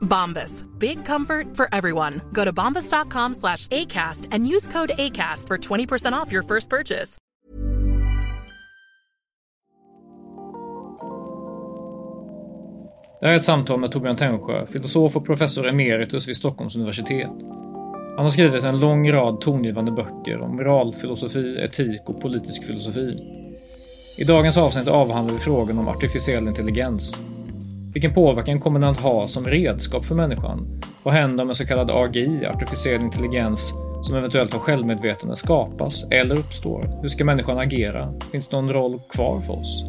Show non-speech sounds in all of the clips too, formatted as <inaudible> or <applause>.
Bombas. Big comfort for everyone. Go to bombas.com slash ACAST and use code ACAST for 20% off your first purchase. Det här är ett samtal med Torbjörn Tännsjö, filosof och professor emeritus vid Stockholms universitet. Han har skrivit en lång rad tongivande böcker om moralfilosofi, etik och politisk filosofi. I dagens avsnitt avhandlar vi frågan om artificiell intelligens. Vilken påverkan kommer den att ha som redskap för människan? Vad händer om en så kallad AGI, artificiell intelligens, som eventuellt har självmedvetande skapas eller uppstår? Hur ska människan agera? Finns det någon roll kvar för oss?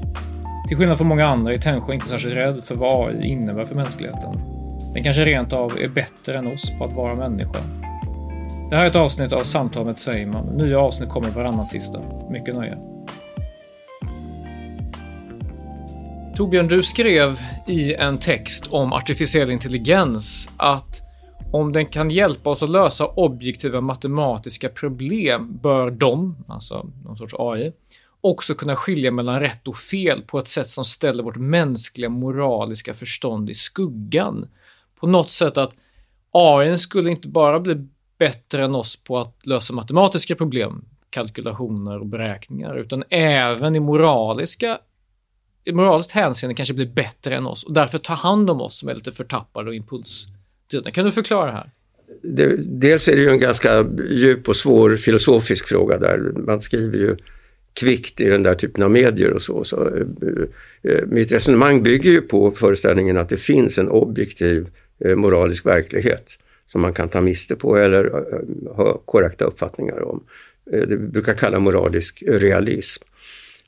Till skillnad från många andra är Tännsjö inte särskilt rädd för vad AI innebär för mänskligheten. Den kanske rent av är bättre än oss på att vara människa. Det här är ett avsnitt av Samtal med Zweiman. Nya avsnitt kommer varannan tisdag. Mycket nöje. Torbjörn, du skrev i en text om artificiell intelligens att om den kan hjälpa oss att lösa objektiva matematiska problem bör de, alltså någon sorts AI, också kunna skilja mellan rätt och fel på ett sätt som ställer vårt mänskliga moraliska förstånd i skuggan. På något sätt att AI skulle inte bara bli bättre än oss på att lösa matematiska problem, kalkylationer och beräkningar, utan även i moraliska i moraliskt hänseende kanske blir bättre än oss och därför tar hand om oss som är lite förtappade och impulsdrivna. Kan du förklara det här? Det, dels är det ju en ganska djup och svår filosofisk fråga där. Man skriver ju kvickt i den där typen av medier och så. så eh, eh, mitt resonemang bygger ju på föreställningen att det finns en objektiv eh, moralisk verklighet som man kan ta miste på eller eh, ha korrekta uppfattningar om. Eh, det brukar kalla moralisk realism.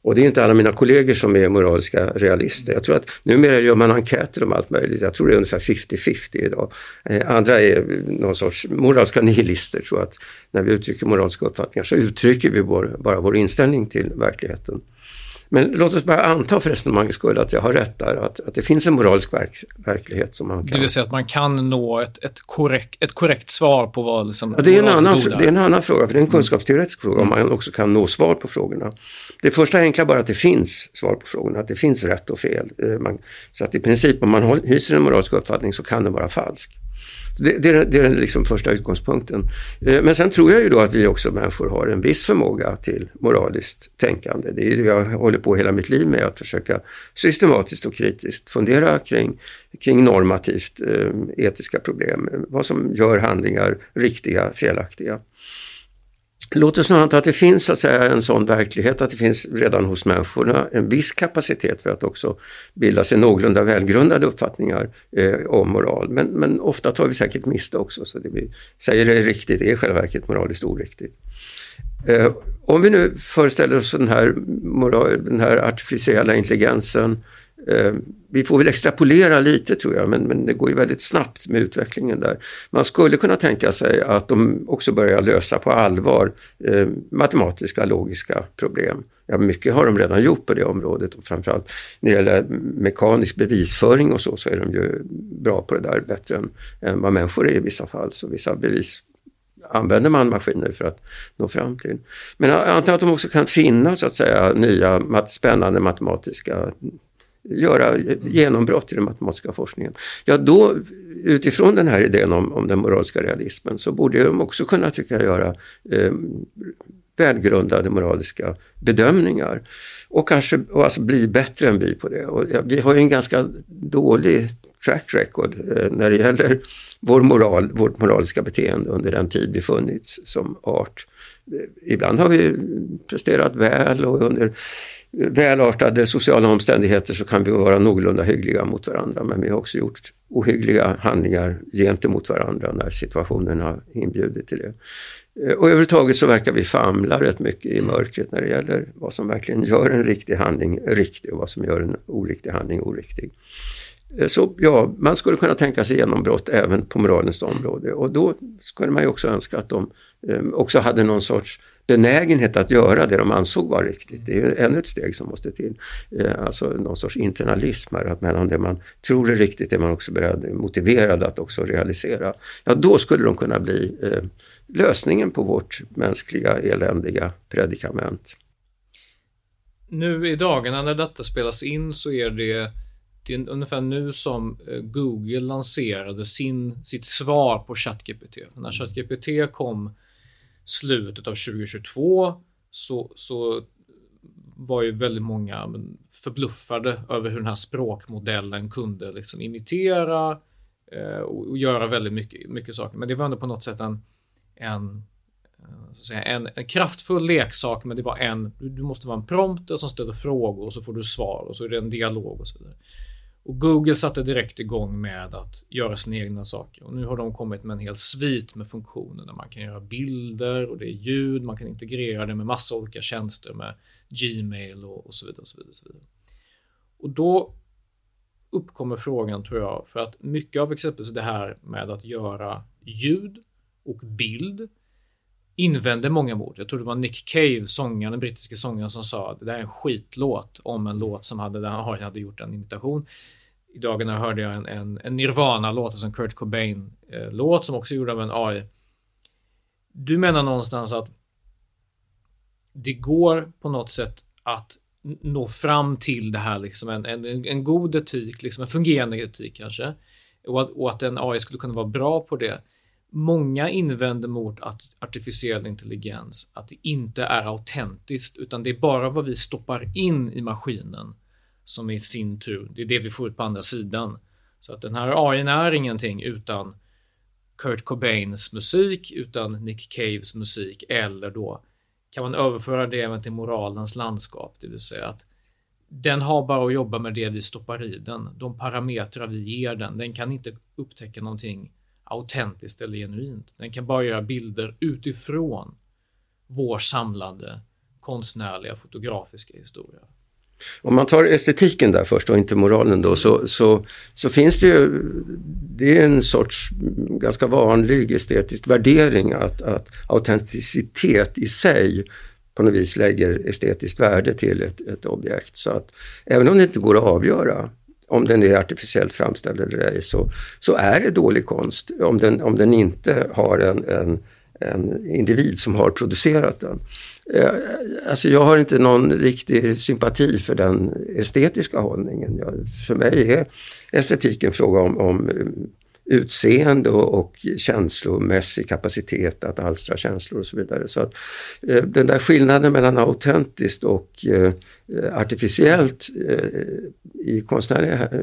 Och det är inte alla mina kollegor som är moraliska realister. Jag tror att numera gör man enkäter om allt möjligt. Jag tror det är ungefär 50-50 idag. Eh, andra är någon sorts moraliska nihilister, tror att när vi uttrycker moraliska uppfattningar så uttrycker vi bara vår inställning till verkligheten. Men låt oss bara anta för resonemangets skull att jag har rätt där, att, att det finns en moralisk verk, verklighet som man kan... Det vill säga att man kan nå ett, ett, korrekt, ett korrekt svar på vad liksom... Ja, det, är en annan, det är en annan fråga, för det är en kunskapsteoretisk mm. fråga, om man också kan nå svar på frågorna. Det första enkla bara att det finns svar på frågorna, att det finns rätt och fel. Eh, man, så att i princip om man hyser en moralisk uppfattning så kan den vara falsk. Det, det, är, det är den liksom första utgångspunkten. Eh, men sen tror jag ju då att vi också människor har en viss förmåga till moraliskt tänkande. Det är det jag håller på hela mitt liv med, att försöka systematiskt och kritiskt fundera kring, kring normativt eh, etiska problem. Vad som gör handlingar riktiga, felaktiga. Låt oss anta att det finns så att säga, en sån verklighet, att det finns redan hos människorna en viss kapacitet för att också bilda sig någorlunda välgrundade uppfattningar eh, om moral. Men, men, ofta tar vi säkert miste också, så det vi säger är riktigt är i själva verket moraliskt oriktigt. Eh, om vi nu föreställer oss den här, moral, den här artificiella intelligensen Eh, Eh, vi får väl extrapolera lite tror jag, men, men det går ju väldigt snabbt med utvecklingen där. Man skulle kunna tänka sig att de också börjar lösa på allvar eh, matematiska, logiska problem. Ja, mycket har de redan gjort på det området och framförallt när det gäller mekanisk bevisföring och så, så är de ju bra på det där, bättre än, än vad människor är i vissa fall. Så vissa bevis använder man maskiner för att nå fram till. Men jag antar att de också kan finna så att säga nya spännande matematiska göra genombrott i den matematiska forskningen. Ja, då utifrån den här idén om, om den moraliska realismen så borde de också kunna, tycka jag, göra eh, välgrundade moraliska bedömningar. Och kanske och alltså bli bättre än vi på det. Och, vi har ju en ganska dålig track record eh, när det gäller vår moral, vårt moraliska beteende under den tid vi funnits som art. ibland har vi presterat väl och under välartade sociala omständigheter så kan vi vara någorlunda hyggliga mot varandra men vi har också gjort ohyggliga handlingar gentemot varandra när situationen har inbjudit till det. Eh, och överhuvudtaget så verkar vi famla rätt mycket i mörkret när det gäller vad som verkligen gör en riktig handling riktig och vad som gör en oriktig handling oriktig. Eh, så ja, man skulle kunna tänka sig genombrott även på moralens område och då skulle man ju också önska att de eh, också hade någon sorts benägenhet att göra det de ansåg var riktigt. Det är ännu ett steg som måste till. Eh, alltså någon sorts internalism här, att mellan det man tror är riktigt är man också beredd, motiverad att också realisera. Ja, då skulle de kunna bli eh, lösningen på vårt mänskliga eländiga predikament. Nu i dagarna när detta spelas in så är det, det är ungefär nu som eh, Google lanserade sin, sitt svar på ChatGPT. När ChatGPT kom slutet av 2022 så, så var ju väldigt många förbluffade över hur den här språkmodellen kunde liksom imitera eh, och, göra väldigt mycket, mycket saker. Men det var ändå på något sätt en, en, eh, säga, en, en kraftfull leksak, men det var en, du måste vara en prompter som ställer frågor och så får du svar och så är det en dialog och så vidare. Och Google satte direkt igång med att göra sina egna saker. Och nu har de kommit med en hel svit med funktioner där man kan göra bilder och det är ljud, man kan integrera det med massa olika tjänster med Gmail och, och så vidare. Och så vidare, och så vidare. Och då uppkommer frågan, tror jag, för att mycket av exempelvis det här med att göra ljud och bild invände många mot. Jag tror det var Nick Cave, sångaren, den brittiske sångaren, som sa att det där är en skitlåt om en låt som hade, där han hade gjort en imitation. I dagarna hörde jag en, en, en Nirvana-låt, alltså en Kurt Cobain-låt som också är gjord av en AI. Du menar någonstans att det går på något sätt att nå fram till det här, liksom en, en, en god etik, liksom en fungerande etik kanske. Och att, och att en AI skulle kunna vara bra på det. Många invänder mot att artificiell intelligens, att det inte är autentiskt, utan det är bara vad vi stoppar in i maskinen som i sin tur, det är det vi får ut på andra sidan. Så att den här AI är ingenting utan Kurt Cobains musik, utan Nick Caves musik eller då kan man överföra det även till moralens landskap, det vill säga att den har bara att jobba med det vi stoppar i den, de parametrar vi ger den. Den kan inte upptäcka någonting autentiskt eller genuint. Den kan bara göra bilder utifrån vår samlade konstnärliga fotografiska historia. Om man tar estetiken där först och inte moralen då, så, så, så finns det ju, det är en sorts ganska vanlig estetisk värdering att, att autenticitet i sig på något vis lägger estetiskt värde till ett, ett objekt. Så att även om det inte går att avgöra om den är artificiellt framställd eller ej, så, så är det dålig konst om den, om den inte har en, en, en individ som har producerat den. Eh, alltså jag har inte någon riktig sympati för den estetiska hållningen. Jag, för mig är estetik en fråga om, om utseende och, och känslomässig kapacitet att alstra känslor och så vidare. Så att eh, den där skillnaden mellan autentiskt och eh, eh artificiellt eh, i konstnärliga eh,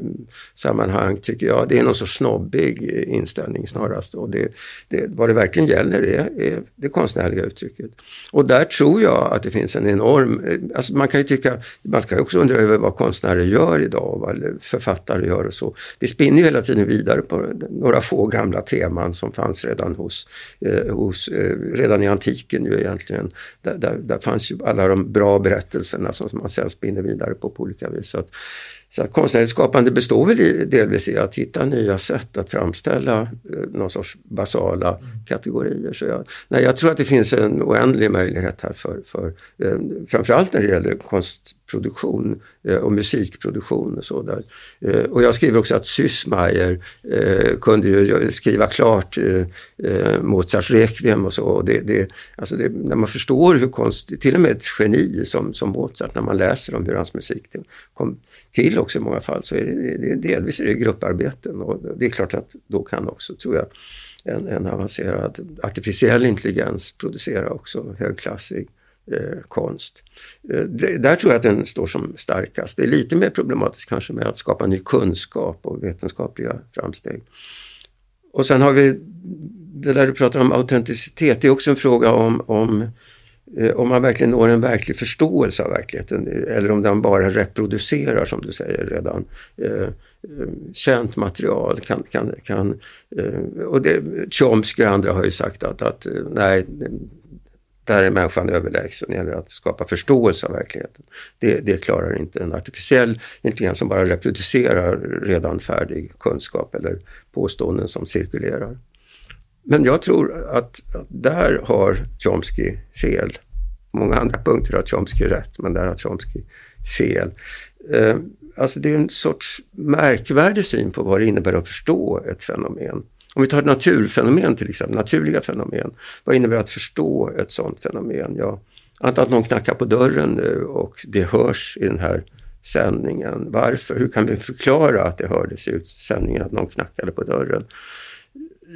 sammanhang tycker jag det är någon sorts snobbig inställning snarast. Och det, det, vad det verkligen gäller är, är det konstnärliga uttrycket. Och där tror jag att det finns en enorm, eh, alltså man kan ju tycka, man ska ju också undra över vad konstnärer gör idag, vad författare gör och så. Vi spinner ju hela tiden vidare på några få gamla teman som fanns redan hos, eh, hos eh, redan i antiken ju egentligen. Där, där, där, fanns ju alla de bra berättelserna som man sen spinner vidare på på olika vis. Så att, så att konstnärligt skapande består väl i, delvis i att hitta nya sätt att framställa eh, någon sorts basala mm. kategorier. Så jag, nej, jag tror att det finns en oändlig möjlighet här för, för eh, framförallt när det gäller konstproduktion produktion eh, och musikproduktion och så där. Eh, och jag skriver också att Süssmayer eh, kunde ju skriva klart Mozarts Requiem och så. Och det, det, alltså det, när man förstår hur konst, till och med ett geni som, som Mozart, när man läser om hur hans musik kom till också i många fall så är det, det, delvis är det grupparbeten och det är klart att då kan också, tror jag, en, en avancerad artificiell intelligens producera också högklassig eh, konst. Eh, det, där tror jag att den står som starkast. Det är lite mer problematiskt kanske med att skapa ny kunskap och vetenskapliga framsteg. Och sen har vi det där du pratar om autenticitet, det är också en fråga om, om eh, om man verkligen når en verklig förståelse av verkligheten eller om den bara reproducerar, som du säger, redan eh, eh känt material. Kan, kan, kan, eh, och det, Chomsky och andra har ju sagt att, att eh, nej, där är människan överlägsen när det gäller att skapa förståelse av verkligheten. Det, det klarar inte en artificiell intelligens som bara reproducerar redan färdig kunskap eller påståenden som cirkulerar. Men jag tror att, att där har Chomsky fel. Många andra punkter har Chomsky rätt, men där har Chomsky fel. Eh, alltså det är en sorts märkvärdig syn på vad det innebär att förstå ett fenomen. Om vi tar ett naturfenomen till exempel, naturliga fenomen. Vad innebär det att förstå ett sådant fenomen? Ja, att någon knackar på dörren nu och det hörs i den här sändningen. Varför? Hur kan vi förklara att det hördes i sändningen att någon knackade på dörren?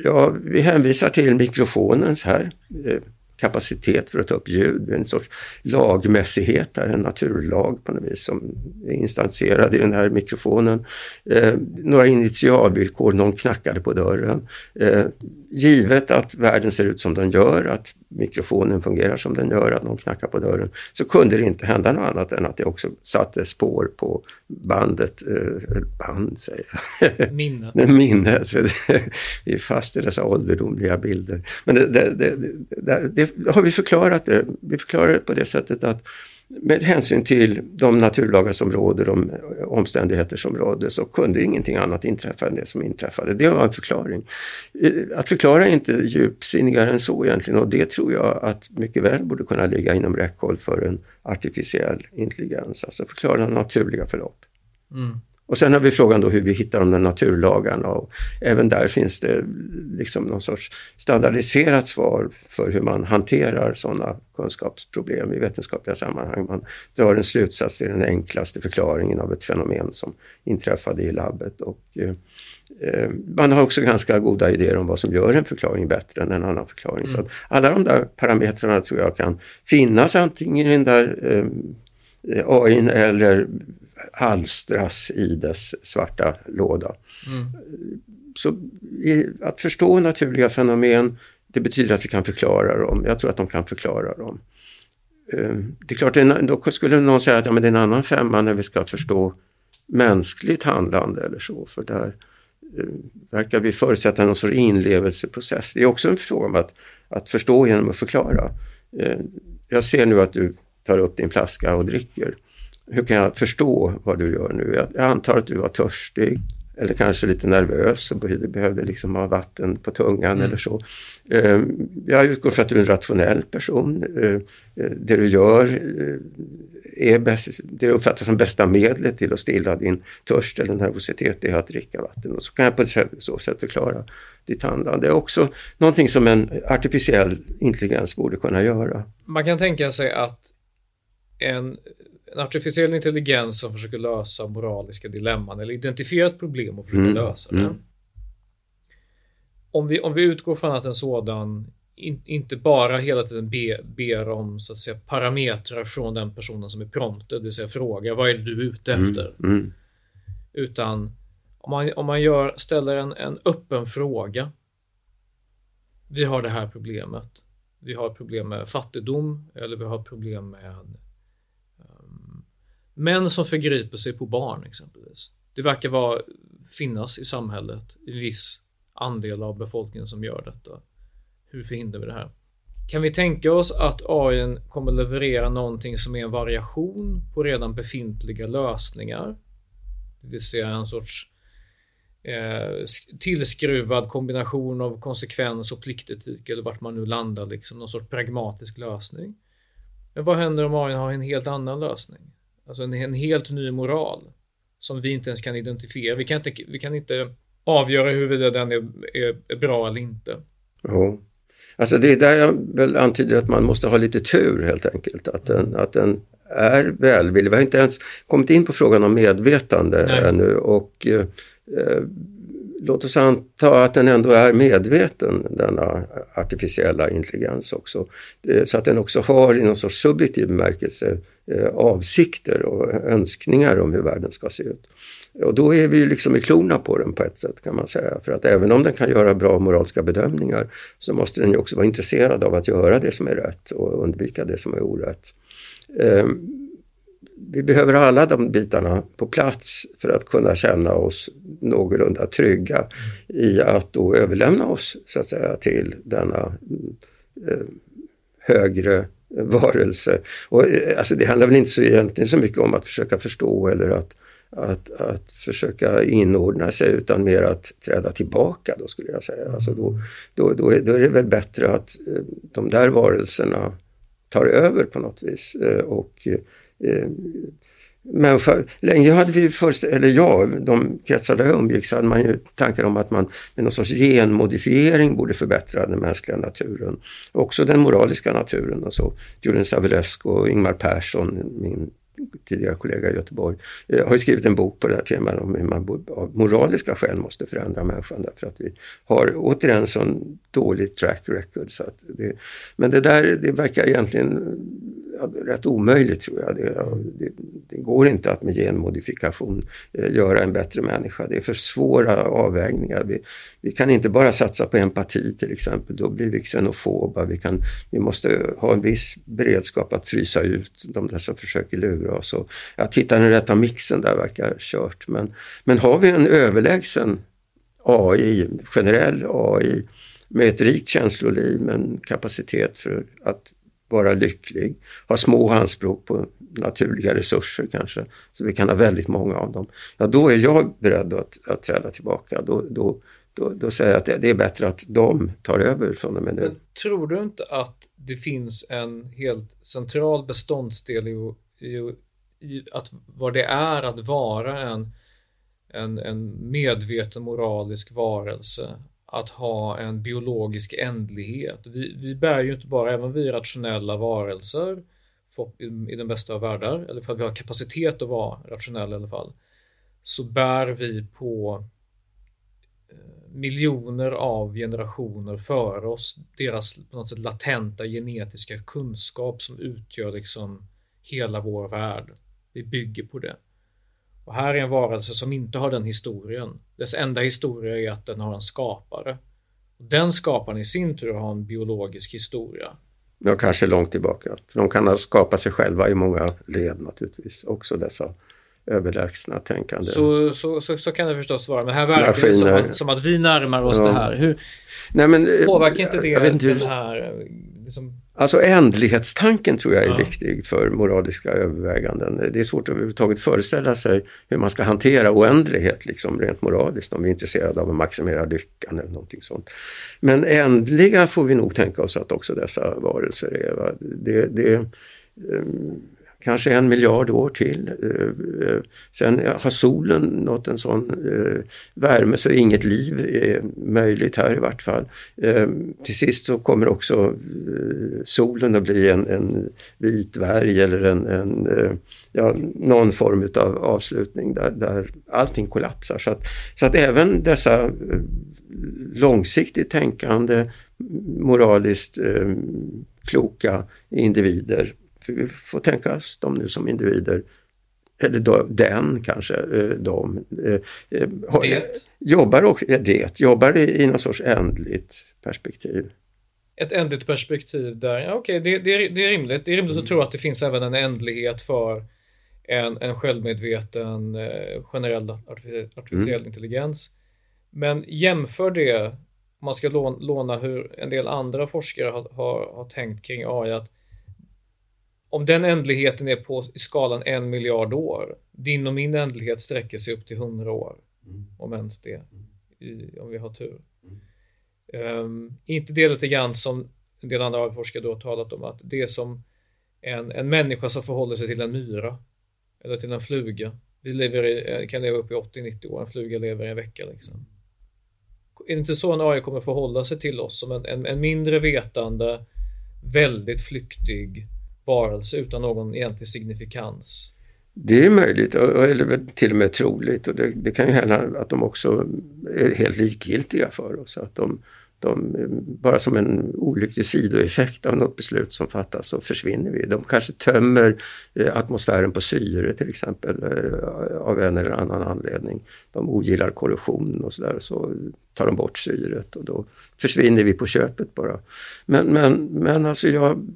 Ja, vi hänvisar till mikrofonens här eh, kapacitet för att ta upp ljud, en sorts lagmässighet, där, en naturlag på något vis som är instanserad i den här mikrofonen. Eh, några initialvillkor, någon knackade på dörren. Eh, givet att världen ser ut som den gör, att mikrofonen fungerar som den gör, att någon knackar på dörren, så kunde det inte hända något annat än att det också satte spår på bandet, eh, band säger jag. <laughs> Minnet. Minnet. <laughs> Vi är fast i dessa ålderdomliga bilder. Men det, det, det, det, har vi förklarat det. Vi förklarar det på det sättet att med hänsyn till de naturlagar som råder, de omständigheter som råder så kunde ingenting annat inträffa än det som inträffade. Det var en förklaring. Eh, att förklara är inte djupsinnigare än så egentligen och det tror jag att mycket väl borde kunna ligga inom räckhåll för en artificiell intelligens, alltså förklara naturliga förlopp. Mm. Och sen har vi frågan då hur vi hittar de där naturlagarna och även där finns det liksom någon sorts standardiserat svar för hur man hanterar sådana kunskapsproblem i vetenskapliga sammanhang. Man drar en slutsats till den enklaste förklaringen av ett fenomen som inträffade i labbet. Och, eh, man har också ganska goda idéer om vad som gör en förklaring bättre än en annan förklaring. Mm. Så alla de där parametrarna tror jag kan finnas antingen i den där eh, AI eller alstras i dess svarta låda. Mm. Så att förstå naturliga fenomen, det betyder att vi kan förklara dem. Jag tror att de kan förklara dem. Ehm, det är klart, då skulle någon säga att ja, men det är en annan femma när vi ska förstå mänskligt handlande eller så, för där eh, verkar vi förutsätta någon sorts inlevelseprocess. Det är också en fråga om att, att förstå genom att förklara. Ehm, jag ser nu att du tar upp din flaska och dricker hur kan jag förstå vad du gör nu? Jag, jag antar att du var törstig eller kanske lite nervös och behövde liksom ha vatten på tungan mm. eller så. Eh, jag utgår från att du är en rationell person. Eh, eh, det du gör är bäst, det uppfattas som bästa medlet till att stilla din törst eller nervositet är att dricka vatten. Och så kan jag på så sätt förklara ditt handlande. Det är också någonting som en artificiell intelligens borde kunna göra. Man kan tänka sig att en en artificiell intelligens som försöker lösa moraliska dilemman eller identifiera ett problem och försöka mm. lösa det. Mm. Om, vi, om vi utgår från att en sådan in, inte bara hela tiden be, ber om så att säga, parametrar från den personen som är prompted, det vill säga fråga vad är det du är ute mm, efter? Mm. Utan om man, om man gör, ställer en, en öppen fråga. Vi har det här problemet. Vi har problem med fattigdom eller vi har problem med Män som förgriper sig på barn exempelvis. Det verkar vara, finnas i samhället en viss andel av befolkningen som gör detta. Hur förhindrar vi det här? Kan vi tänka oss att AI kommer leverera någonting som är en variation på redan befintliga lösningar? Det vill säga en sorts eh, tillskruvad kombination av konsekvens och pliktetik eller vart man nu landar, liksom någon sorts pragmatisk lösning. Men vad händer om AI har en helt annan lösning? Alltså en, en helt ny moral som vi inte ens kan identifiera. Vi kan inte, vi kan inte avgöra huruvida den är, är, är bra eller inte. Ja. Alltså det är där jag väl antyder att man måste ha lite tur helt enkelt. Att den, att den är välvillig. Vi har inte ens kommit in på frågan om medvetande Nej. ännu och eh, låt oss anta att den ändå är medveten, denna artificiella intelligens också. Så att den också har i någon sorts subjektiv bemärkelse eh, Eh, avsikter och önskningar om hur världen ska se ut. Och då är vi liksom i klorna på den på ett sätt kan man säga. För att även om den kan göra bra moraliska bedömningar så måste den ju också vara intresserad av att göra det som är rätt och undvika det som är orätt. Ehm, vi behöver alla de bitarna på plats för att kunna känna oss någorlunda trygga i att då överlämna oss så att säga till denna eh, högre varelser. Och, eh, alltså, det handlar väl inte så, egentligen så mycket om att försöka förstå eller att, att, att försöka inordna sig utan mer att träda tillbaka då skulle jag säga. Alltså då, då, då, är, då är det väl bättre att eh, de där varelserna tar över på något vis eh, och men för, länge hade vi först, eller jag, de kretsar där jag umgicks hade man ju tankar om att man med någon sorts genmodifiering borde förbättra den mänskliga naturen. Också den moraliska naturen. Alltså Julian Savulescu och Ingmar Persson, min tidigare kollega i Göteborg, eh, har ju skrivit en bok på det här temat om hur man av moraliska skäl måste förändra människan därför att vi har återigen sån dålig track record. Så att det, men det där det verkar egentligen rätt omöjligt tror jag. Det, det, det, går inte att med genmodifikation eh, göra en bättre människa. Det är för svåra avvägningar. Vi, vi kan inte bara satsa på empati till exempel, då blir vi xenofoba. Vi, kan, vi måste ha en viss beredskap att frysa ut de där som försöker lura oss. Och att hitta den rätta mixen där verkar kört. Men, men har vi en överlägsen AI, generell AI, med ett rikt känsloliv, med en kapacitet för att vara lycklig, ha små anspråk på naturliga resurser kanske, så vi kan ha väldigt många av dem. Ja, då är jag beredd att, att träda tillbaka. Då, då, då, då säger jag att det, det, är bättre att de tar över från och med nu. Men tror du inte att det finns en helt central beståndsdel i, i, i att vad det är att vara en, en, en medveten moralisk varelse? Att ha en biologisk ändlighet. Vi, vi bär ju inte bara, även vi rationella varelser, för, i, i den bästa av världar, eller för att vi har kapacitet att vara rationella i alla fall, så bär vi på eh, miljoner av generationer före oss, deras på något sätt latenta genetiska kunskap som utgör liksom hela vår värld. Vi bygger på det. Och här är en varelse som inte har den historien. Dess enda historia är att den har en skapare. Den skaparen i sin tur har en biologisk historia. Ja, kanske långt tillbaka. För de kan skapa sig själva i många led naturligtvis, också dessa överlägsna tänkande. Så, så, så, så, kan det förstås vara, men här verkar det som att, som att vi närmar oss ja. det här. Hur, Nej, men, eh, påverkar inte det jag, jag den här liksom... Alltså ändlighetstanken tror jag är ja. viktig för moraliska överväganden. Det är svårt att överhuvudtaget föreställa sig hur man ska hantera oändlighet liksom rent moraliskt om vi är intresserade av att maximera lyckan eller någonting sånt. Men ändliga får vi nog tänka oss att också dessa varelser är. Det, det, um, kanske en miljard år till. Eh, eh, sen har solen nått en sån eh, värme så inget liv är möjligt här i vart fall. Till sist så kommer också solen att bli en, en vit dvärg eller en, en, ja, någon form av avslutning där, där allting kollapsar. Så att, så att även dessa långsiktigt tänkande, moraliskt kloka individer för vi får tänka oss dem nu som individer. Eller då, den kanske, eh, de. Eh, eh, det? Jobbar, också, det, jobbar i, i någon sorts ändligt perspektiv. Ett ändligt perspektiv där, ja, okej, okay, det, det, det, är rimligt. Det är rimligt mm. att tro att det finns även en ändlighet för en, en självmedveten generell artificiell mm. intelligens. Men jämför det, om man ska låna hur en del andra forskare har, har, har tänkt kring AI, att om den ändligheten är på skalan en miljard år, din och min ändlighet sträcker sig upp till hundra år. Mm. Om ens det, i, om vi har tur. Mm. Um, inte det lite grann som en del andra forskare då har talat om att det är som en, en människa som förhåller sig till en myra eller till en fluga. Vi lever i, kan leva upp i 80-90 år, en fluga lever i en vecka. Liksom. Är det inte så en AI kommer förhålla sig till oss som en, en, en mindre vetande, väldigt flyktig varelse utan någon egentlig signifikans. Det är möjligt, eller till och med troligt. Och det, det kan ju hända att de också är helt likgiltiga för oss. Att de, de, bara som en olycklig sidoeffekt av något beslut som fattas så försvinner vi. De kanske tömmer eh, atmosfären på syre till exempel eh, av en eller annan anledning. De ogillar korrosion och sådär så tar de bort syret och då försvinner vi på köpet bara. Men, men, men alltså jag,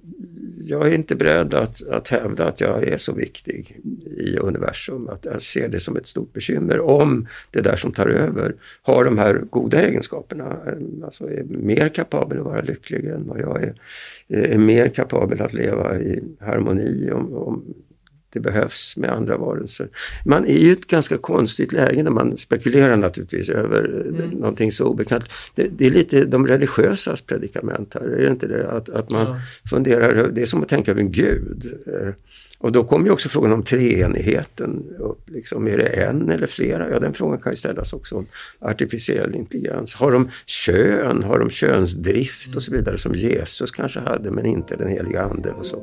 jag är inte beredd att, att hävda att jag är så viktig i universum. Att jag ser det som ett stort bekymmer om det där som tar över har de här goda egenskaperna. Alltså är mer kapabel att vara lycklig än vad jag är. Är mer kapabel att leva i harmoni om, om det behövs med andra varelser. Man är ju ett ganska konstigt läge när man spekulerar naturligtvis över mm. någonting så obekant. Det, det, är lite de religiösas predikament här, är det inte det? Att, att man ja. funderar, det är som att tänka över en gud. Eh, och då kommer ju också frågan om treenigheten upp. Liksom, är det en eller flera? Ja, den frågan kan ju ställas också om artificiell intelligens. Har de kön? Har de könsdrift och så vidare som Jesus kanske hade men inte den heliga ande och så.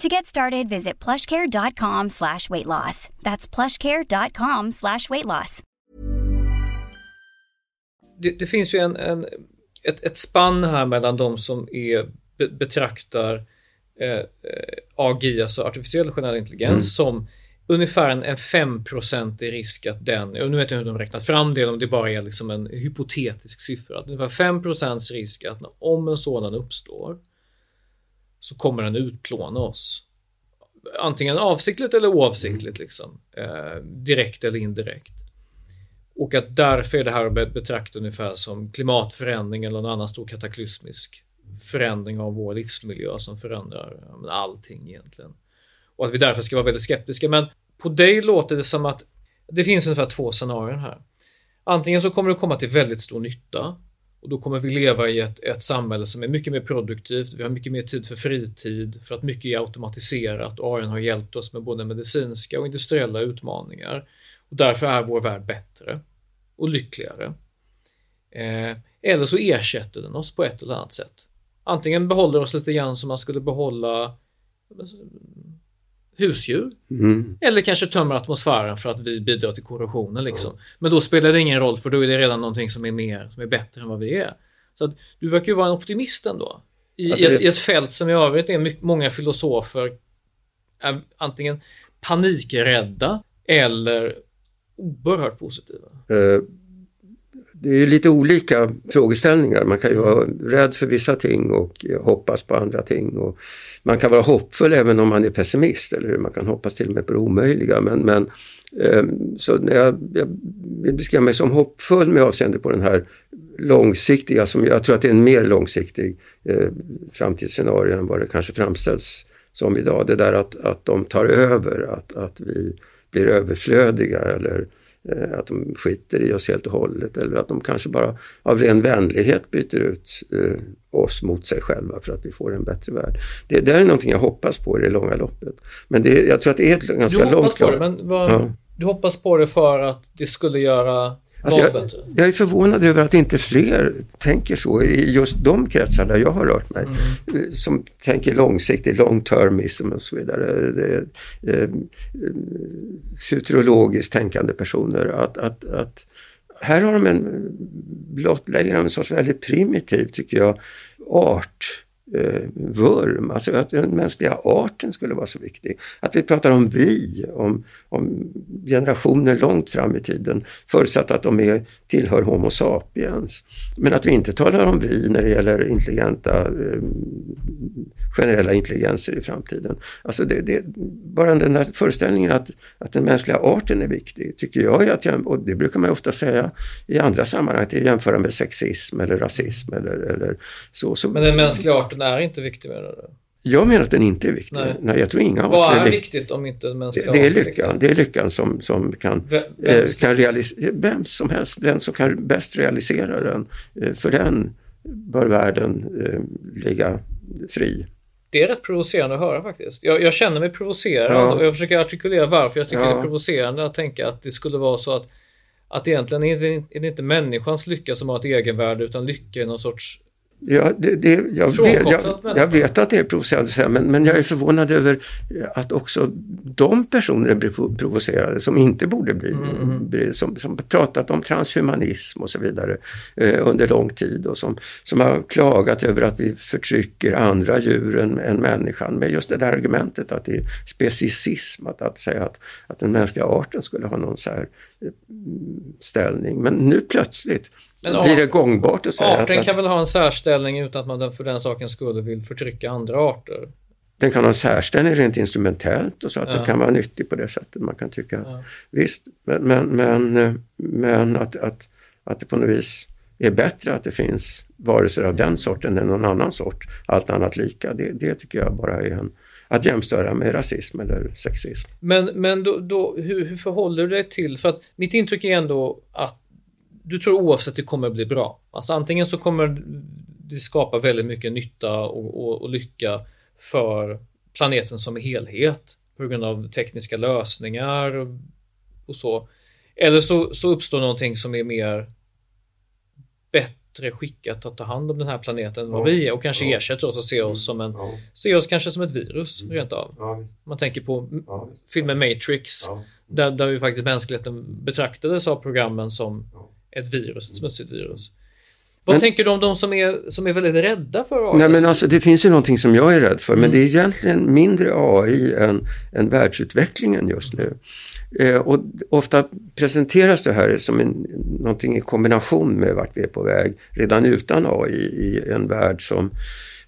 To get started, visit plushcare.com slash weight loss. That's plushcare.com slash weight loss. Det, det finns ju en, en, ett, ett spann här mellan de som är, be, betraktar eh, eh AGI, alltså artificiell generell intelligens, mm. som ungefär en, en 5% risk att den, och nu vet jag hur de räknat fram det, om det bara är liksom en hypotetisk siffra, att ungefär 5% risk att om en sådan uppstår så kommer den utplåna oss. Antingen avsiktligt eller oavsiktligt, liksom. Eh, direkt eller indirekt. Och att därför är det här att betrakta ungefär som klimatförändring eller någon annan stor kataklysmisk förändring av vår livsmiljö som förändrar allting egentligen. Och att vi därför ska vara väldigt skeptiska. Men på dig låter det som att det finns ungefär två scenarier här. Antingen så kommer det komma till väldigt stor nytta och då kommer vi leva i ett, ett samhälle som är mycket mer produktivt. Vi har mycket mer tid för fritid, för att mycket är automatiserat och AI har hjälpt oss med både medicinska och industriella utmaningar. Och därför är vår värld bättre och lyckligare. Eh, eller så ersätter den oss på ett eller annat sätt. Antingen behåller oss lite grann som man skulle behålla husdjur. Mm. Eller kanske tömmer atmosfären för att vi bidrar till korrosionen. Liksom. Men då spelar det ingen roll för då är det redan någonting som är mer, som är bättre än vad vi är. Så att du verkar ju vara en optimist ändå. I, alltså, i, ett, I ett fält som i övrigt är mycket, många filosofer är antingen panikrädda eller oerhört positiva. Uh, det är lite olika frågeställningar. Man kan ju vara rädd för vissa ting och hoppas på andra ting. Och man kan vara hoppfull även om man är pessimist, eller hur? Man kan hoppas till och med på det omöjliga. Men, men, ehm, så jag, jag vill beskriva mig som hoppfull med avseende på den här långsiktiga, som jag tror att det är en mer långsiktig eh, framtidsscenario än vad det kanske framställs som idag. Det där att, att de tar över, att, att vi blir överflödiga eller Eh, att de skiter i oss helt och hållet eller att de kanske bara av ren vänlighet byter ut eh, oss mot sig själva för att vi får en bättre värld. Det, det är någonting jag hoppas på i det långa loppet. Men det, jag tror att det är ett ganska du långt på det, men vad, ja. Du hoppas på det för att det skulle göra Alltså jag, jag, är förvånad över att inte fler tänker så i just de kretsar där jag har rört mig. Mm. Som tänker långsiktigt, long termism och så vidare. Det, eh, futurologiskt tänkande personer. Att, att, att här har de en blottläggare av en sorts väldigt primitiv, tycker jag, art eh, vurm, alltså att den mänskliga arten skulle vara så viktig. Att vi pratar om vi, om, om generationer långt fram i tiden, förutsatt att de är, tillhör Homo sapiens. Men att vi inte talar om vi när det gäller intelligenta, eh, generella intelligenser i framtiden. Alltså det, det, bara den där föreställningen att, att den mänskliga arten är viktig, tycker jag att, och det brukar man ofta säga i andra sammanhang, att jämföra med sexism eller rasism eller, eller så, så. Men den mänskliga arten är inte viktig med det? Jag menar att den inte är viktig. Nej. Nej jag tror inga Vad är, är viktigt om inte den mänskliga det, det är lyckan, Det är lyckan som, som kan, vem, eh, kan realisera, vem som helst, den som kan bäst realisera den. Eh, för den bör världen eh, ligga fri. Det är rätt provocerande att höra faktiskt. Jag, jag känner mig provocerad ja. och jag försöker artikulera varför jag tycker ja. det är provocerande att tänka att det skulle vara så att att egentligen är det, är det inte människans lycka som har ett egenvärde utan lycka är någon sorts Ja, det, det, jag, vet, jag, jag, vet att det är provocerande, men, men jag är förvånad över att också de personer blir provocerade som inte borde bli, mm. bli som, som pratat om transhumanism och så vidare eh, under lång tid och som, som har klagat över att vi förtrycker andra djur än, än människan med just det där argumentet att det är speciesism, att, att säga att, att den mänskliga arten skulle ha någon så här eh, ställning. Men nu plötsligt men blir det gångbart att säga Arten att, kan väl ha en särställning utan att man för den sakens skull vill förtrycka andra arter? Den kan ha en särställning rent instrumentellt och så att ja. den kan vara nyttig på det sättet. Man kan tycka ja. visst, men, men, men, men att, att, att det på något vis är bättre att det finns varelser av den sorten än någon annan sort, allt annat lika. Det, det tycker jag bara är en, att jämstöra med rasism eller sexism. Men, men då, då, hur, hur förhåller du dig till, för att mitt intryck är ändå att du tror oavsett det kommer bli bra. Alltså antingen så kommer det skapa väldigt mycket nytta och, och, och lycka för planeten som helhet på grund av tekniska lösningar och, och så. Eller så, så uppstår någonting som är mer bättre skickat att ta hand om den här planeten än vad vi är och kanske ja. ersätter oss och ser oss som en, ja. ser oss kanske som ett virus mm. rent av. Ja, Man tänker på filmen Matrix där, där ju faktiskt mänskligheten betraktades av programmen som ett virus, ett smutsigt virus. Vad men, tänker du om de som är, som är väldigt rädda för AI? Nej, men alltså, det finns ju någonting som jag är rädd för, mm. men det är egentligen mindre AI än, än världsutvecklingen just nu. Eh, och ofta presenteras det här som en, någonting i kombination med vart vi är på väg, redan utan AI i en värld som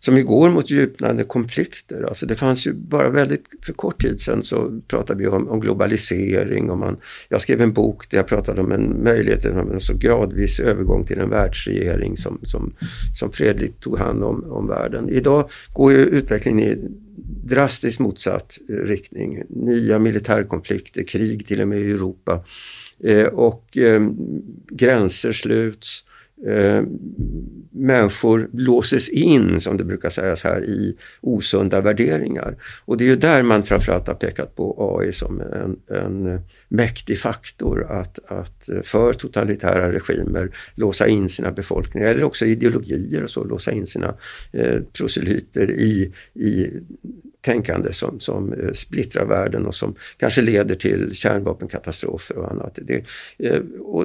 som ju går mot djupnande konflikter. Alltså det fanns ju bara väldigt, för kort tid sedan så pratade vi om, om globalisering och man, jag skrev en bok där jag pratade om en möjlighet till en så gradvis övergång till en världsregering som, som, som fredligt tog hand om, om världen. Idag går ju utvecklingen i drastiskt motsatt eh, riktning. Nya militärkonflikter, krig till och med i Europa eh, och eh, gränser sluts eh, människor låses in, som det brukar sägas här, i osunda värderingar. Och det är ju där man framförallt har pekat på AI som en, en mäktig faktor att, att för totalitära regimer låsa in sina befolkningar, eller också ideologier och så, låsa in sina eh, proselyter i, i tänkande som, som eh, splittrar världen och som kanske leder till kärnvapenkatastrofer och annat. Det, eh, och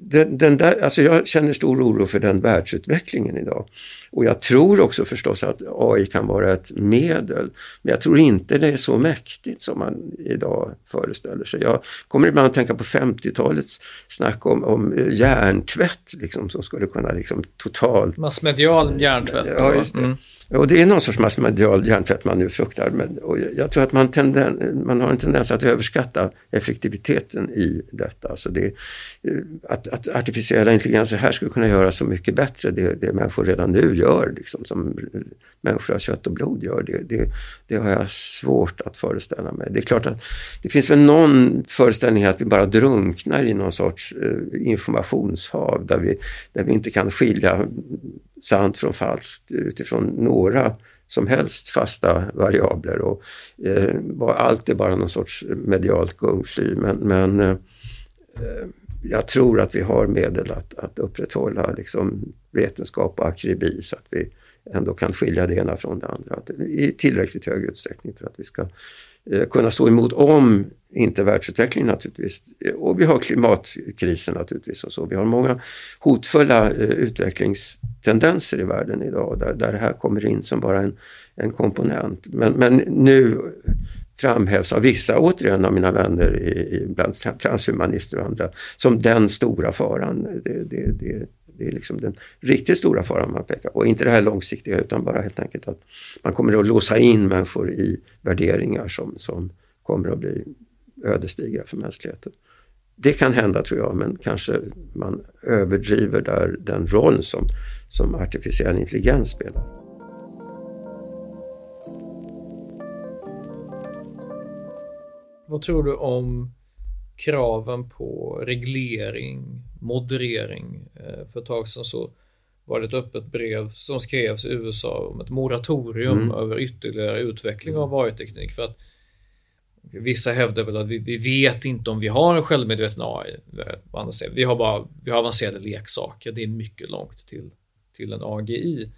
den, den, där, alltså jag känner stor oro för den världsutvecklingen idag. Och jag tror också förstås att AI kan vara ett medel, men jag tror inte det är så mäktigt som man idag föreställer sig. Jag kommer ibland att tänka på 50-talets snack om, om hjärntvätt liksom, som skulle kunna liksom totalt... Massmedial hjärntvätt. Ja, just det. Mm. Och det är någon sorts massmedial hjärntvätt man nu fruktar. Men, och jag tror att man, tenden, man har en tendens att överskatta effektiviteten i detta. Alltså det, eh, att, att artificiella intelligenser här skulle kunna göra så mycket bättre, det, det människor redan nu gör, liksom, som människor av kött och blod gör, det, det, det, har jag svårt att föreställa mig. Det är klart att det finns väl någon föreställning att vi bara drunknar i någon sorts eh, informationshav där vi, där vi inte kan skilja sant från falskt utifrån några som helst fasta variabler. Och, eh, allt är bara någon sorts medialt gungfly. Men, men eh, jag tror att vi har medel att, att upprätthålla liksom, vetenskap och akribi så att vi ändå kan skilja det ena från det andra att, i tillräckligt hög utsträckning för att vi ska eh, Eh, kunna stå emot om inte världsutvecklingen naturligtvis. Eh, och vi har klimatkrisen naturligtvis och så. Vi har många hotfulla eh, utvecklingstendenser i världen idag där, där det här kommer in som bara en, en komponent. Men, men nu framhävs av vissa, återigen av mina vänner i, i, bland transhumanister och andra, som den stora faran. Det, det, det, det är liksom den riktigt stora faran man pekar på. Inte det här långsiktiga utan bara helt enkelt att man kommer att låsa in människor i värderingar som, som kommer att bli ödesdigra för mänskligheten. Det kan hända tror jag, men kanske man överdriver där den roll som, som artificiell intelligens spelar. Vad tror du om kraven på reglering, moderering? Eh, för ett tag sedan så var det ett öppet brev som skrevs i USA om ett moratorium mm. över ytterligare utveckling av AI-teknik. För att Vissa hävdar väl att vi, vi, vet inte om vi har en självmedveten AI. Vi har bara vi har avancerade leksaker. Det är mycket långt till, till en AGI.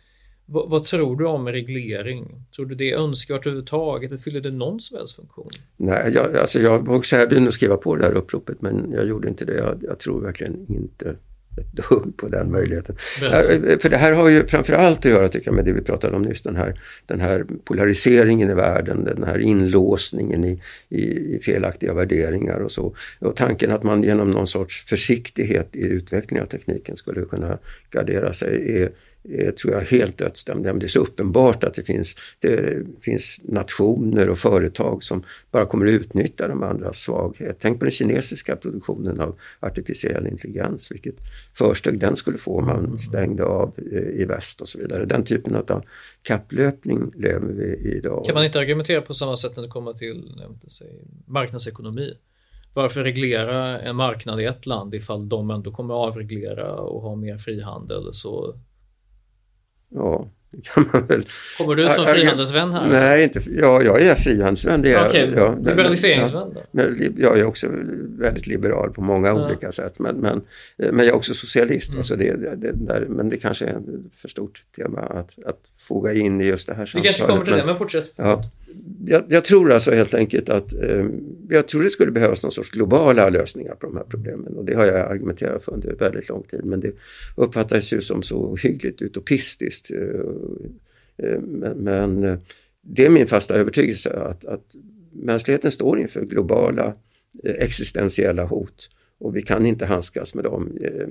V vad tror du om reglering? Tror du det är önskvärt överhuvudtaget? Fyller det någon som helst funktion? Nej, jag, alltså jag var också erbjuden att skriva på det här uppropet men jag gjorde inte det. Jag, jag tror verkligen inte ett <laughs> dugg på den möjligheten. Berätta. För det här har ju framförallt att göra tycker jag med det vi pratade om nyss, den här, den här polariseringen i världen, den här inlåsningen i, i, i, felaktiga värderingar och så. Och tanken att man genom någon sorts försiktighet i utvecklingen av tekniken skulle kunna gardera sig är, Eh, tror jag, helt dödsdömd. Det är så uppenbart att det finns, det finns nationer och företag som bara kommer att utnyttja de andras svaghet. Tänk på den kinesiska produktionen av artificiell intelligens, vilket försteg den skulle få om man stängde av eh, i väst och så vidare. Den typen av kapplöpning lever vi i idag. Kan man inte argumentera på samma sätt när det kommer till sig, marknadsekonomi? Varför reglera en marknad i ett land ifall de ändå kommer att avreglera och ha mer frihandel så Ja, det kan man väl. Kommer du som frihandelsvän här? Nej, inte, ja, jag är frihandelsvän. Okej, okay. ja, liberaliseringsvän då? Men, jag är också väldigt liberal på många ja. olika sätt. Men, men, men jag är också socialist. Mm. Alltså det, det, där, men det kanske är för stort tema att, att foga in i just det här samtalet. Vi kanske kommer till men, det, men fortsätt. Ja jag, jag, tror alltså helt enkelt att eh, jag tror det skulle behövas någon sorts globala lösningar på de här problemen och det har jag argumenterat för under väldigt lång tid men det uppfattas ju som så hyggligt utopistiskt. Eh, eh, men, men eh, det är min fasta övertygelse att, att mänskligheten står inför globala eh, existentiella hot och vi kan inte handskas med dem eh,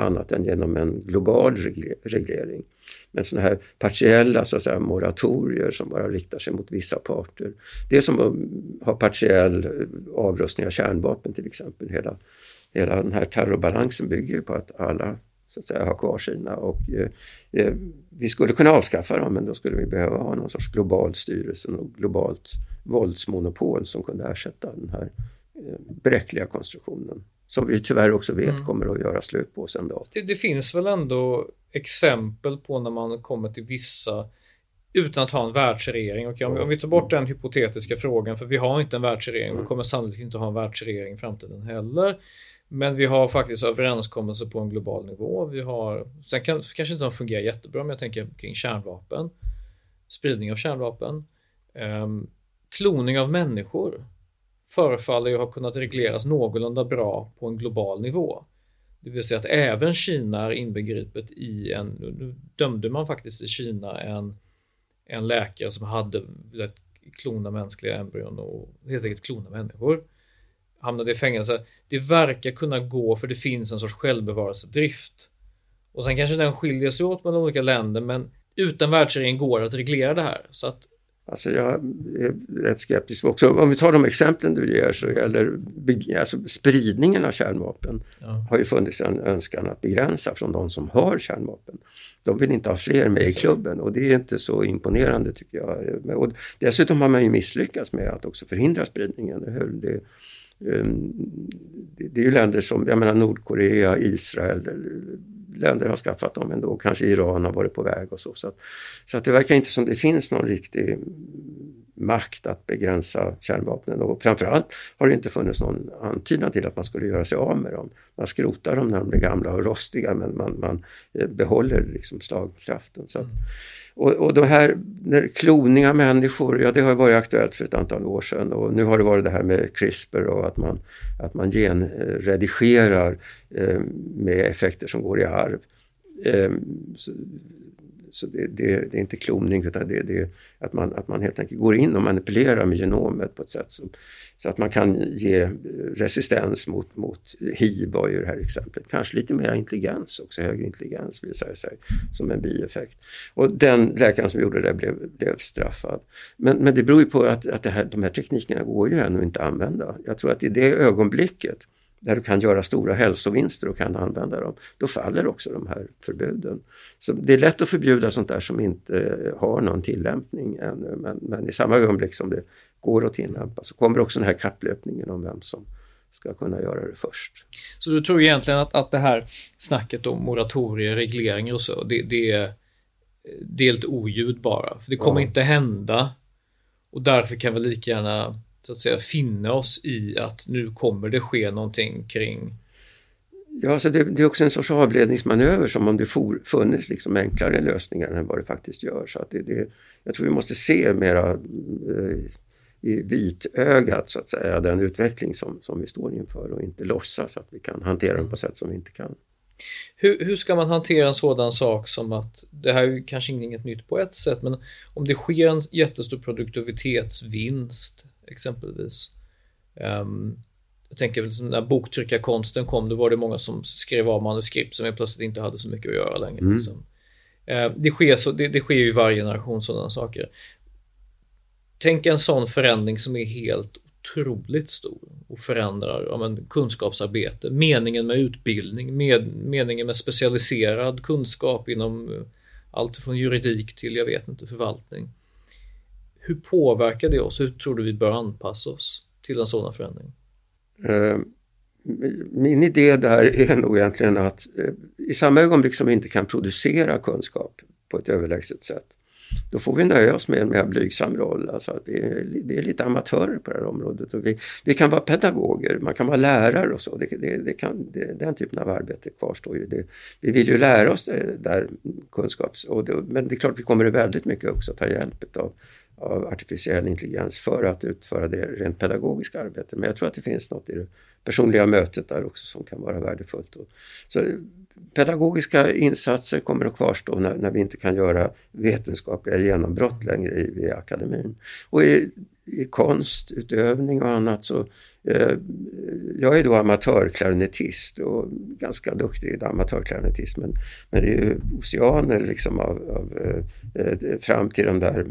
annat än genom en global reglering. Men sådana här partiella så att säga, moratorier som bara riktar sig mot vissa parter. Det är som att ha partiell eh, avrustning av kärnvapen till exempel. Hela, hela den här terrorbalansen bygger ju på att alla så att säga, har kvar sina och eh, eh vi skulle kunna avskaffa dem men då skulle vi behöva ha någon sorts global styrelse och globalt våldsmonopol som kunde ersätta den här eh, bräckliga konstruktionen som vi tyvärr också vet mm. kommer att göra slut på sen då. Det, det, finns väl ändå exempel på när man kommer till vissa utan att ha en världsregering. Och om, om vi tar bort den hypotetiska frågan, för vi har inte en världsregering, mm. vi kommer sannolikt inte ha en världsregering i framtiden heller. Men vi har faktiskt överenskommelser på en global nivå. Vi har, sen kan, kanske inte de fungerar jättebra, men jag tänker kring kärnvapen, spridning av kärnvapen, um, kloning av människor förefaller ju ha kunnat regleras någorlunda bra på en global nivå. Det vill säga att även Kina är inbegripet i en, nu dömde man faktiskt i Kina en, en läkare som hade velat klona mänskliga embryon och helt enkelt klona människor. Hamnade i fängelse. Det verkar kunna gå för det finns en sorts självbevarelsedrift. Och sen kanske den skiljer sig åt mellan olika länder men utan världsregeringen går det att reglera det här. Så att Alltså jag är rätt skeptisk också. Om vi tar de exemplen du ger så gäller alltså spridningen av kärnvapen ja. har ju funnits en önskan att begränsa från de som har kärnvapen. De vill inte ha fler med i klubben och det är inte så imponerande tycker jag. Och dessutom har man ju misslyckats med att också förhindra spridningen. Det, ehm, det är ju länder som, jag menar Nordkorea, Israel, länder har skaffat dem ändå. Kanske Iran har varit på väg och så. Så, att, så att det verkar inte som det finns någon riktig makt att begränsa kärnvapnen och framförallt har det inte funnits någon antydan till att man skulle göra sig av med dem. Man skrotar dem när de blir gamla och rostiga men man, man eh, behåller liksom slagkraften. Så att, och, och de här när kloning av människor, ja det har varit aktuellt för ett antal år sedan och nu har det varit det här med CRISPR och att man, att man genredigerar eh, med effekter som går i arv. Eh, så, det, det, det, är inte kloning utan det, det är att man, att man helt enkelt går in och manipulerar med genomet på ett sätt som, så att man kan ge eh, resistens mot, mot hiv var ju det här exemplet. Kanske lite mer intelligens också, högre intelligens visar det sig som en bieffekt. Och den läkaren som gjorde det blev, blev straffad. Men, men det beror ju på att, att det här, de här teknikerna går ju ännu inte att använda. Jag tror att i det ögonblicket där du kan göra stora hälsovinster och kan använda dem, då faller också de här förbuden. Så det är lätt att förbjuda sånt där som inte har någon tillämpning ännu, men, men i samma ögonblick som det går att tillämpa så kommer också den här kapplöpningen om vem som ska kunna göra det först. Så du tror egentligen att, att det här snacket om moratorier, regleringar och så, det, det är, det är ett oljud bara? För det kommer ja. inte hända och därför kan vi lika gärna så att säga finna oss i att nu kommer det ske någonting kring Ja, alltså det, det, är också en sorts avledningsmanöver som om det for, funnits liksom enklare lösningar än vad det faktiskt gör. Så att det, det, jag tror vi måste se mera eh, i vitögat så att säga den utveckling som, som vi står inför och inte låtsas att vi kan hantera den på sätt som vi inte kan. Hur, hur ska man hantera en sådan sak som att, det här är kanske inget nytt på ett sätt, men om det sker en jättestor produktivitetsvinst exempelvis. Um, jag tänker väl när boktryckarkonsten kom, då var det många som skrev av manuskript som plötsligt inte hade så mycket att göra längre. Mm. Liksom. Uh, det, sker så, det, det sker ju i varje generation sådana saker. Tänk en sån förändring som är helt otroligt stor och förändrar ja, men, kunskapsarbete, meningen med utbildning, med, meningen med specialiserad kunskap inom eh, allt från juridik till, jag vet inte, förvaltning. Hur påverkar det oss? Hur tror du vi bör anpassa oss till en sådan förändring? Eh, min idé där är nog egentligen att eh, i samma ögonblick som vi inte kan producera kunskap på ett överlägset sätt, då får vi nöja oss med en mer blygsam roll. Alltså att vi, är, vi är lite amatörer på det här området. Och vi, vi kan vara pedagoger, man kan vara lärare och så. Det, det, det kan, den typen av arbete kvarstår ju. vi vill ju lära oss det där kunskaps... Och men det är klart vi kommer väldigt mycket också ta hjälp av av artificiell intelligens för att utföra det rent pedagogiska arbetet. Men jag tror att det finns något i det personliga mötet där också som kan vara värdefullt. Så pedagogiska insatser kommer att kvarstå när, när vi inte kan göra vetenskapliga genombrott längre i, i akademin. Och i, i konstutövning och annat så Eh, jag är då amatörklarinettist och ganska duktig i amatörklarinettist men, men det är ju oceaner liksom av, av eh, eh, fram till de där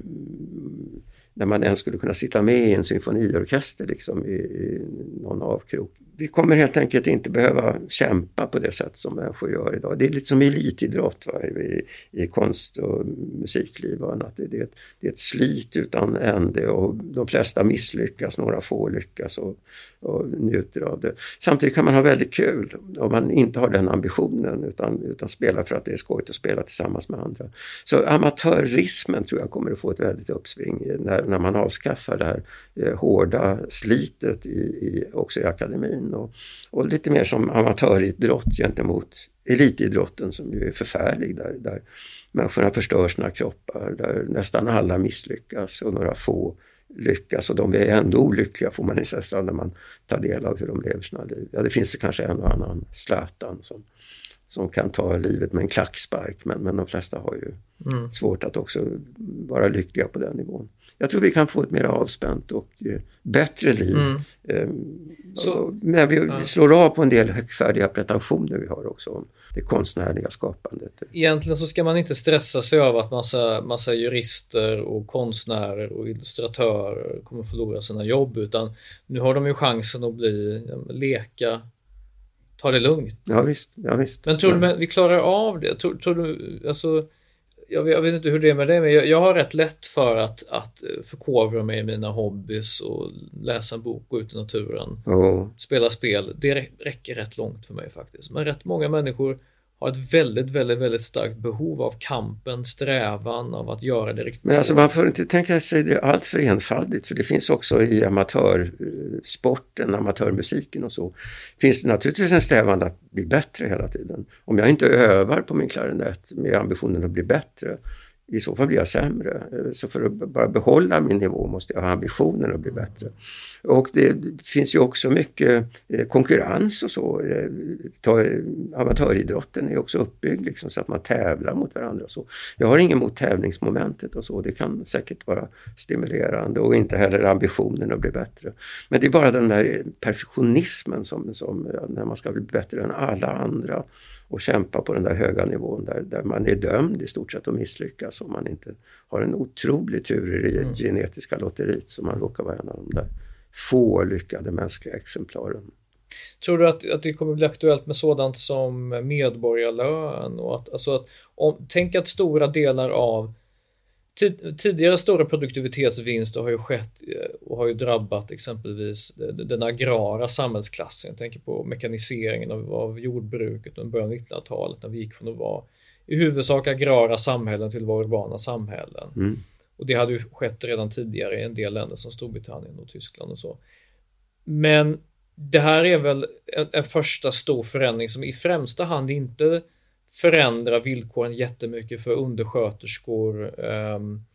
när man ens skulle kunna sitta med i en symfoniorkester liksom, i, i någon avkrok. Vi kommer helt enkelt inte behöva kämpa på det sätt som människor gör idag. Det är lite som elitidrott va? I, i konst och musikliv och annat. Det, det, är ett, det är ett slit utan ände och de flesta misslyckas, några få lyckas och, och njuter av det. Samtidigt kan man ha väldigt kul om man inte har den ambitionen utan, utan spelar för att det är skojigt att spela tillsammans med andra. Så amatörismen tror jag kommer att få ett väldigt uppsving när, när man avskaffar det här eh, hårda slitet i, i, också i akademin och, och lite mer som amatöridrott gentemot elitidrotten som ju är förfärlig där, där människorna förstör sina kroppar, där nästan alla misslyckas och några få lyckas och de är ändå olyckliga får man en känsla när man tar del av hur de lever sina liv. Ja, det finns kanske en och annan Zlatan som, som kan ta livet med en klackspark men, men de flesta har ju mm. svårt att också vara lyckliga på den nivån. Jag tror vi kan få ett mer avspänt och eh, bättre liv. Mm. Eh, Så, men vi, ja. vi, slår av på en del högfärdiga pretensioner vi har också om det konstnärliga skapandet. Egentligen så ska man inte stressa sig av att massa, massa jurister och konstnärer och illustratörer kommer förlora sina jobb utan nu har de ju chansen att bli, leka, ta det lugnt. Ja visst, ja, visst. Men tror du att vi klarar av det? Tror, tror du, alltså jag vet, jag vet, inte hur det är med dig, men jag, jag, har rätt lätt för att, att förkovra mig i mina hobbys och läsa en bok, gå ut i naturen, oh. spela spel. Det räcker rätt långt för mig faktiskt. Men rätt många människor har ett väldigt, väldigt, väldigt starkt behov av kampen, strävan av att göra det riktigt Men alltså man får inte tänka sig det allt för enfaldigt för det finns också i amatörsporten, amatörmusiken och så, finns det naturligtvis en strävan att bli bättre hela tiden. Om jag inte övar på min klarinett med ambitionen att bli bättre, i så fall blir jag sämre. Så för att bara behålla min nivå måste jag ha ambitionen att bli bättre. Och det finns ju också mycket eh, konkurrens och så. Eh, amatöridrotten är också uppbyggd liksom så att man tävlar mot varandra. Så. Jag har inget emot tävlingsmomentet och så. Det kan säkert vara stimulerande och inte heller ambitionen att bli bättre. Men det är bara den där perfektionismen som, som när man ska bli bättre än alla andra och kämpa på den där höga nivån där, där man är dömd i stort sett att misslyckas om man inte har en otrolig tur i det mm. genetiska lotteriet som man råkar vara en av de där få lyckade mänskliga exemplaren. Tror du att, att det kommer bli aktuellt med sådant som medborgarlön? Och att, alltså att, om, tänk att stora delar av tidigare stora produktivitetsvinster har ju skett eh, och har ju drabbat exempelvis den agrara samhällsklassen. Jag tänker på mekaniseringen av, av jordbruket under början av 1900-talet när vi gick från att vara i huvudsak agrara samhällen till att vara urbana samhällen. Mm. Och det hade ju skett redan tidigare i en del länder som Storbritannien och Tyskland och så. Men det här är väl en, en första stor förändring som i främsta hand inte förändra villkoren jättemycket för undersköterskor um,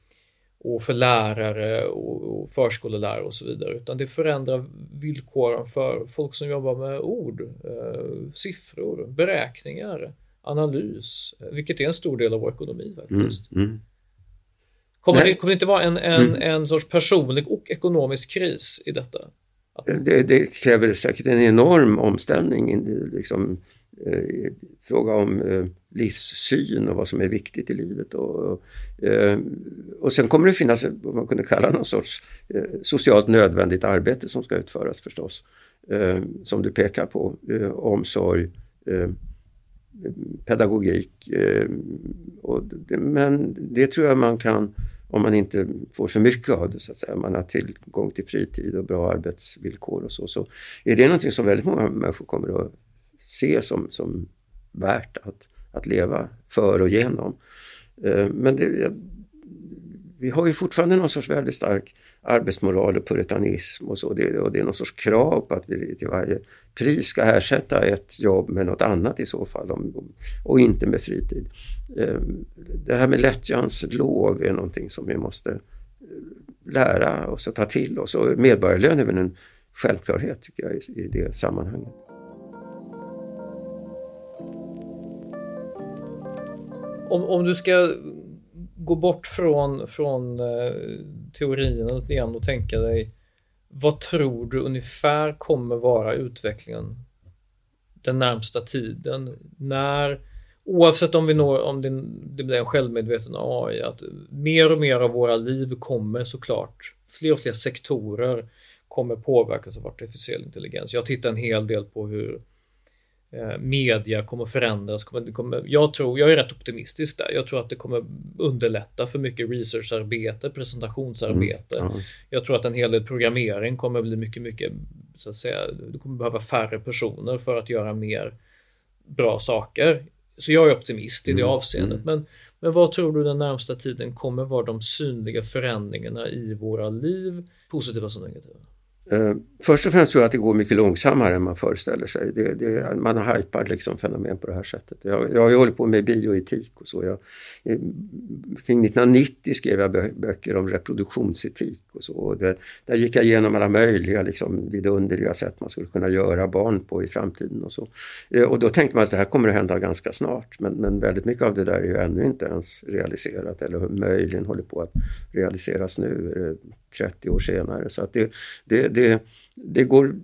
och för lärare och, förskolelärare och så vidare, utan det förändrar villkoren för folk som jobbar med ord, uh, siffror, beräkningar, analys, vilket är en stor del av vår ekonomi faktiskt. Mm, mm. Kommer, det, kommer det inte vara en, en, mm. en sorts personlig och ekonomisk kris i detta? Det, det, kräver säkert en enorm omställning. Liksom, eh, fråga om eh, livssyn och vad som är viktigt i livet. Och, eh, och sen kommer det finnas vad man kunde kalla någon sorts eh, socialt nödvändigt arbete som ska utföras förstås. Eh, som du pekar på, eh, omsorg, eh, pedagogik. Eh, det, men det tror jag man kan om man inte får för mycket av det, så att säga. man har tillgång till fritid och bra arbetsvillkor och så, så är det någonting som väldigt många människor kommer att se som, som värt att, att leva för och genom. Eh, men det, vi har ju fortfarande någon sorts väldigt stark arbetsmoral och puritanism och så. Det, och det är någon sorts krav på att vi till varje pris ska ersätta ett jobb med något annat i så fall om, och inte med fritid. Eh, det här med lättjans lov är någonting som vi måste eh, lära oss och ta till oss och medborgarlön är väl en självklarhet tycker jag i, i det sammanhanget. Om, om du ska gå bort från, från eh, teorierna lite grann och tänka dig vad tror du ungefär kommer vara utvecklingen den närmsta tiden? När, oavsett om vi når, om det, det blir en självmedveten AI, att mer och mer av våra liv kommer såklart, fler och fler sektorer kommer påverkas av artificiell intelligens. Jag tittar en hel del på hur media kommer förändras. Kommer, kommer, jag, tror, jag är rätt optimistisk där. Jag tror att det kommer underlätta för mycket researcharbete, presentationsarbete. Mm, ja. Jag tror att en hel del programmering kommer bli mycket, mycket, så att säga, du kommer behöva färre personer för att göra mer bra saker. Så jag är optimist i det mm, avseendet. Mm. Men, men vad tror du den närmsta tiden kommer vara de synliga förändringarna i våra liv, positiva som negativa? Eh, först och främst tror jag att det går mycket långsammare än man föreställer sig. Det, det, man hajpar liksom fenomen på det här sättet. Jag, jag har ju hållit på med bioetik och så. Jag, kring 1990 skrev jag böcker om reproduktionsetik och så. Och det, där gick jag igenom alla möjliga liksom, vidunderliga sätt man skulle kunna göra barn på i framtiden och så. Eh, och då tänkte man att det här kommer att hända ganska snart. Men, men väldigt mycket av det där är ju ännu inte ens realiserat eller möjligen håller på att realiseras nu eh, 30 år senare. Så att det, det, det, det, går,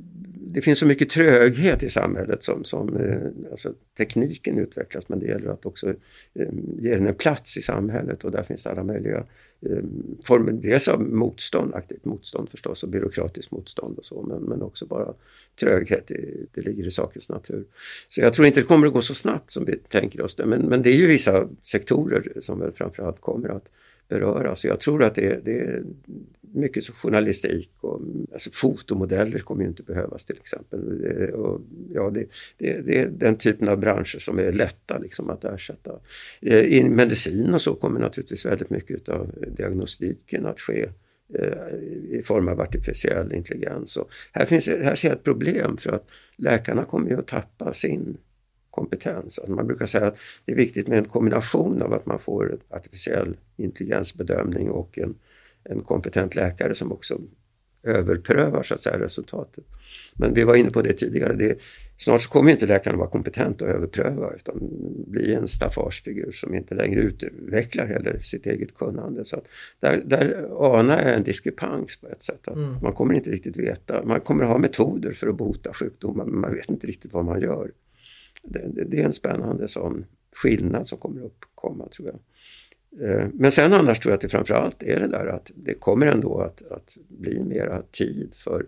det finns så mycket tröghet i samhället som, som eh, alltså, tekniken utvecklas men det gäller att också eh, ge den en plats i samhället och där finns alla möjliga eh, former, dels av motstånd, aktivt motstånd förstås och byråkratiskt motstånd och så men, men också bara tröghet, det, det ligger i sakens natur. Så jag tror inte det kommer att gå så snabbt som vi tänker oss det men, men det är ju vissa sektorer som väl framförallt kommer att beröras. Jag tror att det, det, mycket journalistik och alltså fotomodeller kommer ju inte behövas till exempel. Eh, och, ja, det, det, det, är den typen av branscher som är lätta liksom, att ersätta. Eh, I medicin och så kommer naturligtvis väldigt mycket av diagnostiken att ske eh, i form av artificiell intelligens. Och här, finns, här ser jag ett problem för att läkarna kommer ju att tappa sin kompetens. Alltså man brukar säga att det är viktigt med en kombination av att man får en artificiell intelligensbedömning och en, en kompetent läkare som också överprövar så att säga, resultatet. Men vi var inne på det tidigare, det, snart så kommer inte läkaren vara kompetent att överpröva utan bli en staffagefigur som inte längre utvecklar heller sitt eget kunnande. Så där, där anar jag en diskrepans på ett sätt. Att mm. Man kommer inte riktigt veta, man kommer ha metoder för att bota sjukdomar men man vet inte riktigt vad man gör det, det, är en spännande sån skillnad som kommer uppkomma tror jag. Eh, men sen annars tror jag att det framförallt är det där att det kommer ändå att, att bli mera tid för,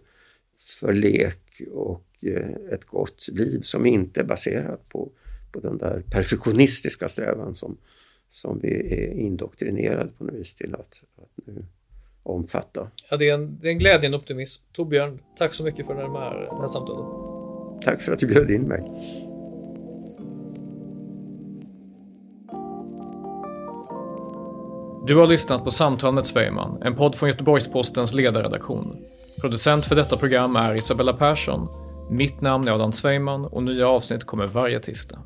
för lek och eh, ett gott liv som inte är baserat på, på den där perfektionistiska strävan som, som vi är indoktrinerade på något vis till att, att nu omfatta. Ja, det, är en, det är en glädje, en optimism. Torbjörn, tack så mycket för det här, det här samtalet. Tack för att du bjöd in mig. Du har lyssnat på Samtal med Svejman, en podd från Göteborgs-Postens ledarredaktion. Producent för detta program är Isabella Persson. Mitt namn är Adam Svejman och nya avsnitt kommer varje tisdag.